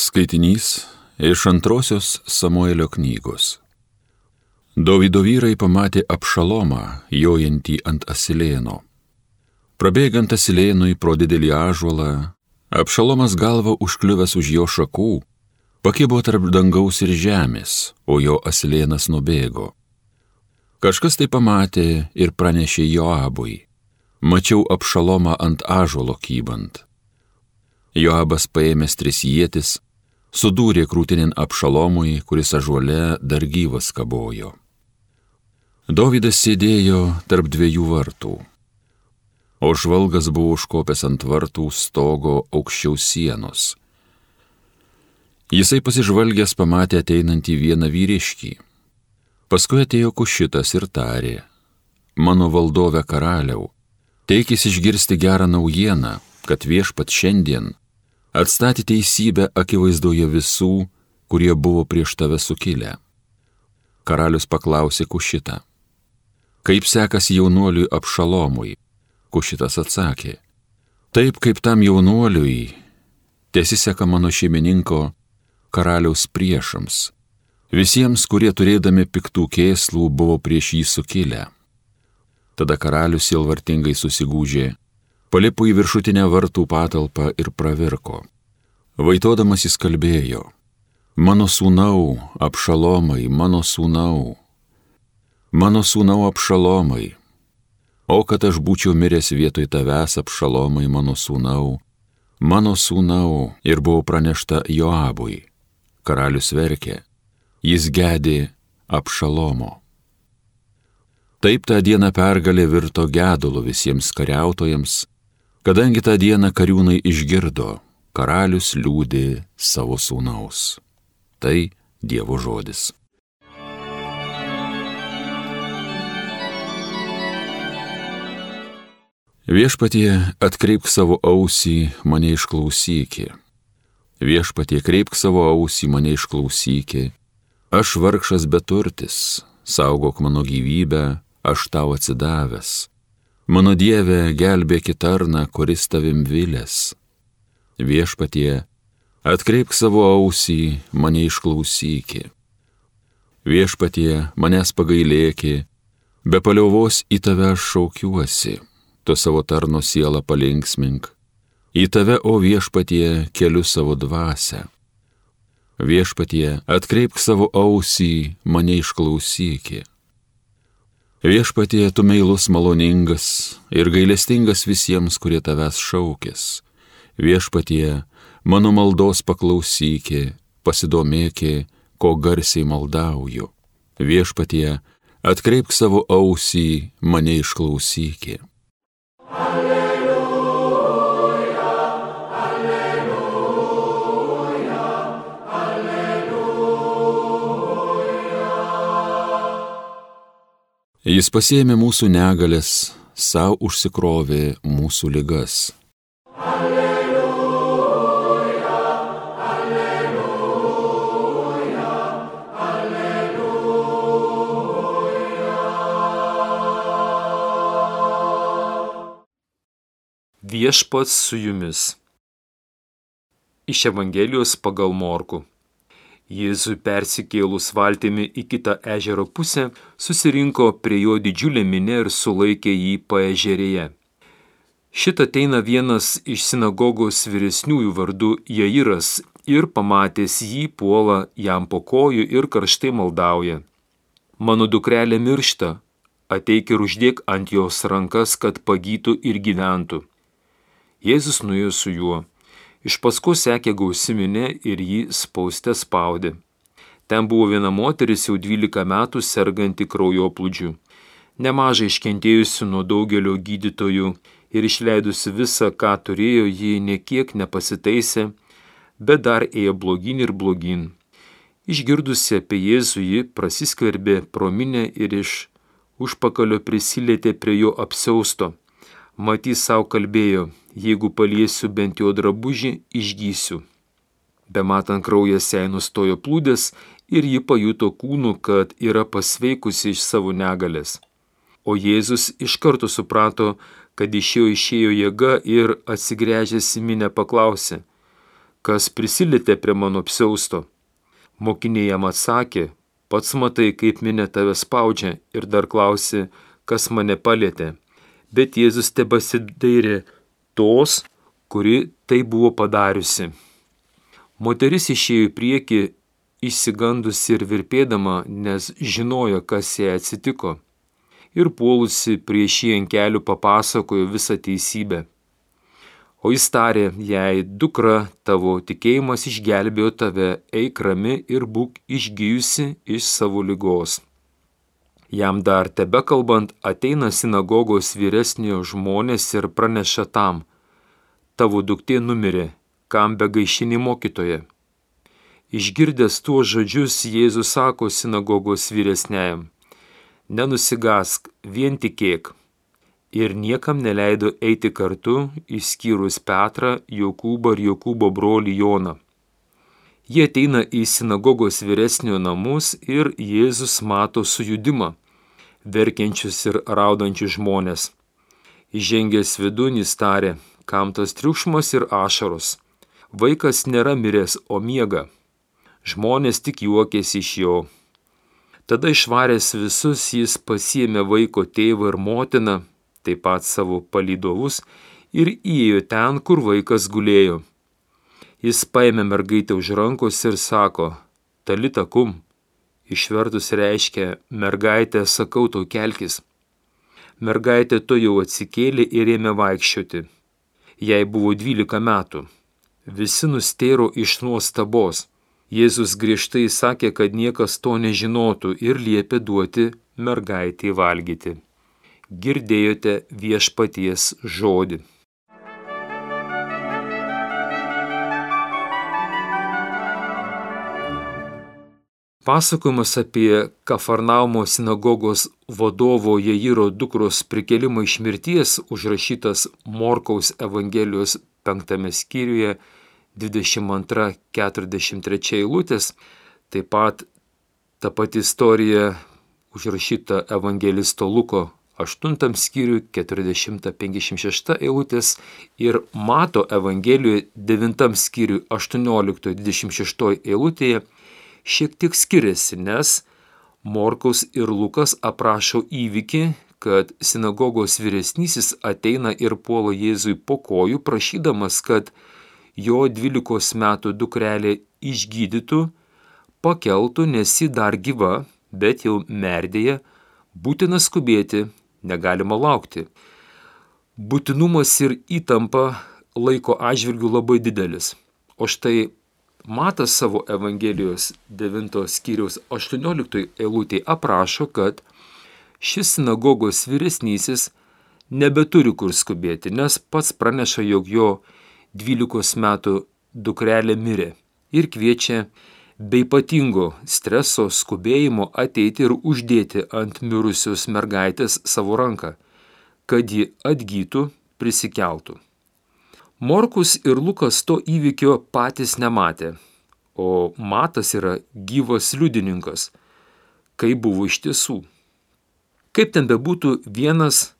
Skaitinys iš antrosios Samuelio knygos. Dovido vyrai pamatė apšalomą, jojantį ant asilėno. Prabėgant asilėnui pro didelį ažuolą, apšalomas galva užkliuvęs už jo šakų, pakibo tarp dangaus ir žemės, o jo asilėnas nubėgo. Kažkas tai pamatė ir pranešė Joabui. Mačiau apšalomą ant ažuolo kybant. Joabas paėmęs tris jėtis, sudūrė krūtinin apšalomui, kuris ažuole dar gyvas kabojo. Dovydas sėdėjo tarp dviejų vartų, o žvalgas buvo užkopęs ant vartų stogo aukščiau sienos. Jisai pasižvalgęs pamatė ateinantį vieną vyriškį. Paskui atėjo kušitas ir tarė, mano valdove karaliau, teikis išgirsti gerą naujieną, kad viešpat šiandien atstatė teisybę akivaizdoje visų, kurie buvo prieš tave sukilę. Karalius paklausė Kušitą. Kaip sekasi jaunuoliui apšalomui? Kušitas atsakė. Taip kaip tam jaunuoliui, tiesiseka mano šeimininko karaliaus priešams, visiems, kurie turėdami piktų kėslų buvo prieš jį sukilę. Tada karalius silvartingai susigūžė palipo į viršutinę vartų patalpą ir pravirko. Vaitodamas jis kalbėjo, mano sūnau, apšalomai, mano sūnau, mano sūnau apšalomai, o kad aš būčiau miręs vietoj tavęs apšalomai, mano sūnau, mano sūnau, ir buvo pranešta Joabui. Karalius verkė, jis gedė apšalomo. Taip tą dieną pergalė virto gedulu visiems kariautojams, Kadangi tą dieną kariūnai išgirdo, karalius liūdė savo sūnaus. Tai Dievo žodis. Viešpatie atkreipk savo ausį, mane išklausykė. Viešpatie kreipk savo ausį, mane išklausykė. Aš vargšas beturtis, saugok mano gyvybę, aš tau atsidavęs Mano Dieve, gelbėki tarną, kuris tavim vilės. Viešpatie, atkreipk savo ausį, mane išklausyki. Viešpatie, manęs pagailėki, be paliovos į tave aš šaukiuosi, tu savo tarno sielą palinksmink. Į tave, o viešpatie, keliu savo dvasę. Viešpatie, atkreipk savo ausį, mane išklausyki. Viešpatie, tu meilus maloningas ir gailestingas visiems, kurie tavęs šaukės. Viešpatie, mano maldos paklausykė, pasidomėkė, ko garsiai maldauju. Viešpatie, atkreipk savo ausį, mane išklausykė. Alleluja, Jis pasėmė mūsų negalės, savo užsikrovė mūsų ligas. Alleluja, alleluja, alleluja. Viešpats su jumis. Iš Evangelijos pagal Morku. Jėzui persikėlus valtimi į kitą ežero pusę, susirinko prie jo didžiulė minė ir sulaikė jį paežerėje. Šitą ateina vienas iš sinagogos vyresniųjų vardu Jairas ir pamatęs jį puola jam po kojų ir karštai maldauja. Mano dukrelė miršta, ateik ir uždėk ant jos rankas, kad pagytų ir gyventų. Jėzus nuėjo su juo Iš paskui sekė gausiminė ir jį spauste spaudė. Ten buvo viena moteris jau 12 metų serganti kraujoplūdžių. Nemažai iškentėjusi nuo daugelio gydytojų ir išleidusi visą, ką turėjo, ji niekiek nepasitaisė, bet dar ėjo blogin ir blogin. Išgirdusi apie Jėzų, ji prasiskverbė prominę ir iš užpakalio prisilietė prie jo apsausto Matys savo kalbėjo, jeigu paliesiu bent jo drabužį, išgysiu. Bematant kraujas jai nustojo plūdės ir ji pajuto kūnu, kad yra pasveikusi iš savo negalės. O Jėzus iš karto suprato, kad iš jo išėjo jėga ir atsigręžęs į minę paklausė, kas prisilietė prie mano apsiausto. Mokiniai jam atsakė, pats matai, kaip minė tave spaudžia ir dar klausi, kas mane palėtė. Bet Jėzus tebasidairė tos, kuri tai buvo padariusi. Moteris išėjo į priekį, išsigandusi ir virpėdama, nes žinojo, kas jai atsitiko. Ir puolusi prieš jį ant kelių papasakojo visą teisybę. O jis tarė jai, dukra, tavo tikėjimas išgelbėjo tave, eik rami ir būk išgyjusi iš savo lygos. Jam dar tebe kalbant ateina sinagogos vyresnio žmonės ir praneša tam, tavo duktė numirė, kam be gaišini mokytoje. Išgirdęs tuos žodžius Jėzus sako sinagogos vyresniajam, nenusigask, vien tikėk ir niekam neleido eiti kartu, išskyrus Petrą, Jokūbą ir Jokūbo brolį Joną. Jie ateina į sinagogos vyresnio namus ir Jėzus mato sujudimą, verkiančius ir raudančius žmonės. Įžengęs vidun jis tarė, kam tas triukšmas ir ašaros. Vaikas nėra miręs, o miega. Žmonės tik juokėsi iš jo. Tada išvaręs visus jis pasiemė vaiko tėvą ir motiną taip pat savo palydovus ir įėjo ten, kur vaikas gulėjo. Jis paėmė mergaitę už rankos ir sako, talita kum, išvertus reiškia, mergaitė, sakau tau kelkis. Mergaitė to jau atsikėlė ir ėmė vaikščioti. Jai buvo 12 metų. Visi nustėro iš nuostabos. Jėzus griežtai sakė, kad niekas to nežinotų ir liepė duoti mergaitį valgyti girdėjote viešpaties žodį. Pasakojimas apie Kafarnaumo sinagogos vadovo Jairo dukros prikelimą iš mirties užrašytas Morkaus Evangelijos penktame skyriuje 22-43 eilutės, taip pat ta pati istorija užrašyta Evangelisto Luko 8 skyriui 40-56 eilutės ir Mato Evangelijoje 9 skyriui 18-26 eilutėje šiek tiek skiriasi, nes Morkaus ir Lukas aprašo įvykį, kad sinagogos vyresnysis ateina ir puola Jėzui po kojų, prašydamas, kad jo 12 metų dukrelė išgydytų, pakeltų, nes ji dar gyva, bet jau merdėje, būtina skubėti negalima laukti. Būtinumas ir įtampa laiko atžvilgių labai didelis. O štai Matas savo Evangelijos 9 skyriaus 18 eilutėje aprašo, kad šis sinagogos vyresnysis nebeturi kur skubėti, nes pats praneša, jog jo 12 metų dukrelė mirė ir kviečia be ypatingo streso skubėjimo ateiti ir uždėti ant mirusios mergaitės savo ranką, kad ji atgytų, prisikeltų. Morkus ir Lukas to įvykio patys nematė, o Matas yra gyvas liudininkas, kaip buvo iš tiesų. Kaip ten bebūtų vienas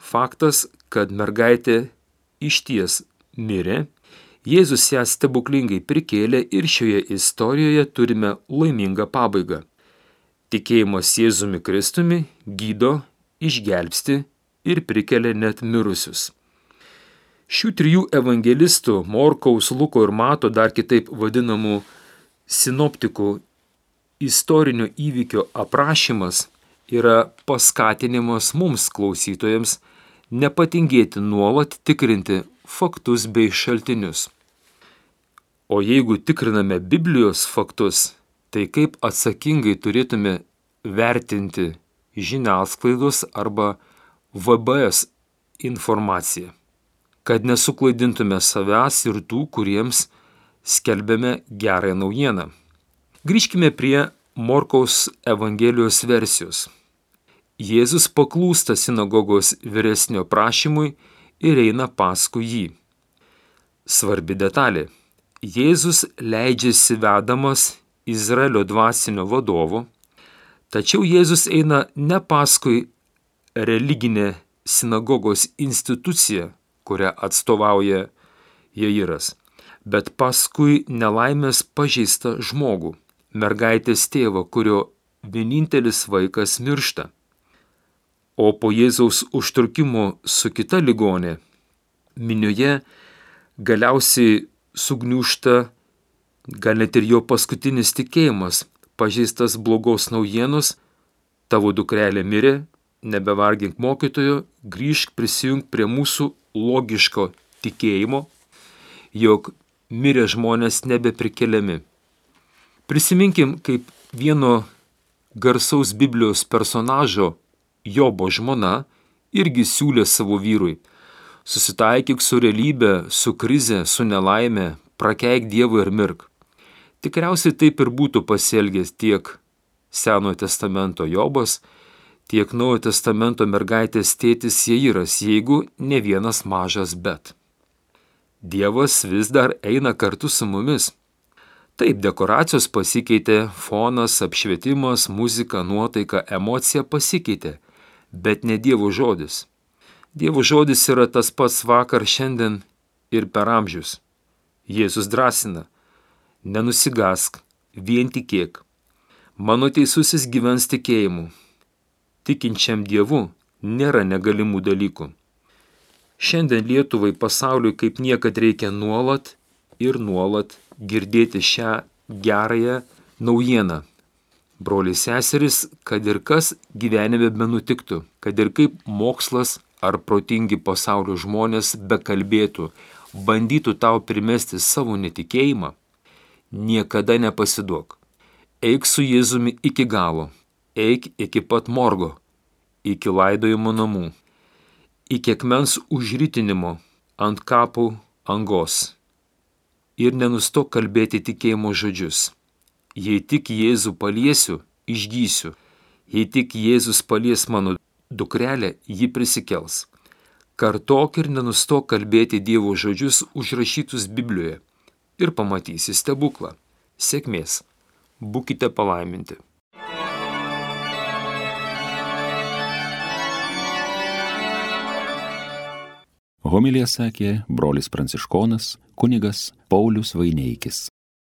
faktas, kad mergaitė iš ties mirė Jėzus ją stebuklingai prikėlė ir šioje istorijoje turime laimingą pabaigą. Tikėjimas Jėzumi Kristumi gydo, išgelbsti ir prikelia net mirusius. Šių trijų evangelistų - Morkaus, Luko ir Mato, dar kitaip vadinamų sinoptikų istorinio įvykio aprašymas yra paskatinimas mums klausytojams nepatingėti nuolat tikrinti faktus bei šaltinius. O jeigu tikriname Biblijos faktus, tai kaip atsakingai turėtume vertinti žiniasklaidos arba VBS informaciją, kad nesuklaidintume savęs ir tų, kuriems skelbėme gerąją naujieną. Grįžkime prie Morkaus Evangelijos versijos. Jėzus paklūsta sinagogos vyresnio prašymui ir eina paskui jį. Svarbi detalė. Jėzus leidžiasi vedamas Izraelio dvasinio vadovo, tačiau Jėzus eina ne paskui religinę sinagogos instituciją, kurią atstovauja Jairas, bet paskui nelaimės pažeistą žmogų, mergaitės tėvą, kurio vienintelis vaikas miršta. O po Jėzaus užtrukimo su kita ligonė, minioje galiausiai sugniušta, gal net ir jo paskutinis tikėjimas, pažeistas blogos naujienos, tavo dukrelė mirė, nebevargink mokytojo, grįžk prisijung prie mūsų logiško tikėjimo, jog mirę žmonės nebeprikeliami. Prisiminkim, kaip vieno garsaus Biblijos personažo Jobo žmona irgi siūlė savo vyrui - susitaikyk su realybė, su krize, su nelaime, prakeik Dievui ir mirk. Tikriausiai taip ir būtų pasielgęs tiek Senojo testamento Jobas, tiek Naujojo testamento mergaitės tėtis Jeiras, jeigu ne vienas mažas bet. Dievas vis dar eina kartu su mumis. Taip, dekoracijos pasikeitė, fonas, apšvietimas, muzika, nuotaika, emocija pasikeitė, bet ne Dievo žodis. Dievo žodis yra tas pats vakar, šiandien ir per amžius. Jėzus drąsina, nenusigask, vien tikėk. Mano teisusis gyvens tikėjimu. Tikinčiam Dievu nėra negalimų dalykų. Šiandien Lietuvai pasauliui kaip niekad reikia nuolat ir nuolat girdėti šią gerąją naujieną. Broliai seserys, kad ir kas gyvenime benutiktų, kad ir kaip mokslas ar protingi pasaulio žmonės bekalbėtų, bandytų tau primesti savo netikėjimą, niekada nepasiduok. Eik su Jėzumi iki galo, eik iki pat morgo, iki laidojimo namų, iki akmens užrytinimo ant kapų angos. Ir nenustok kalbėti tikėjimo žodžius. Jei tik Jėzų paliesiu, išgysiu. Jei tik Jėzus palies mano dukrelę, ji prisikels. Kartok ir nenustok kalbėti Dievo žodžius užrašytus Biblijoje ir pamatysi stebuklą. Sėkmės. Būkite palaiminti. Homilija sakė brolis pranciškonas kunigas Paulius Vaineikis.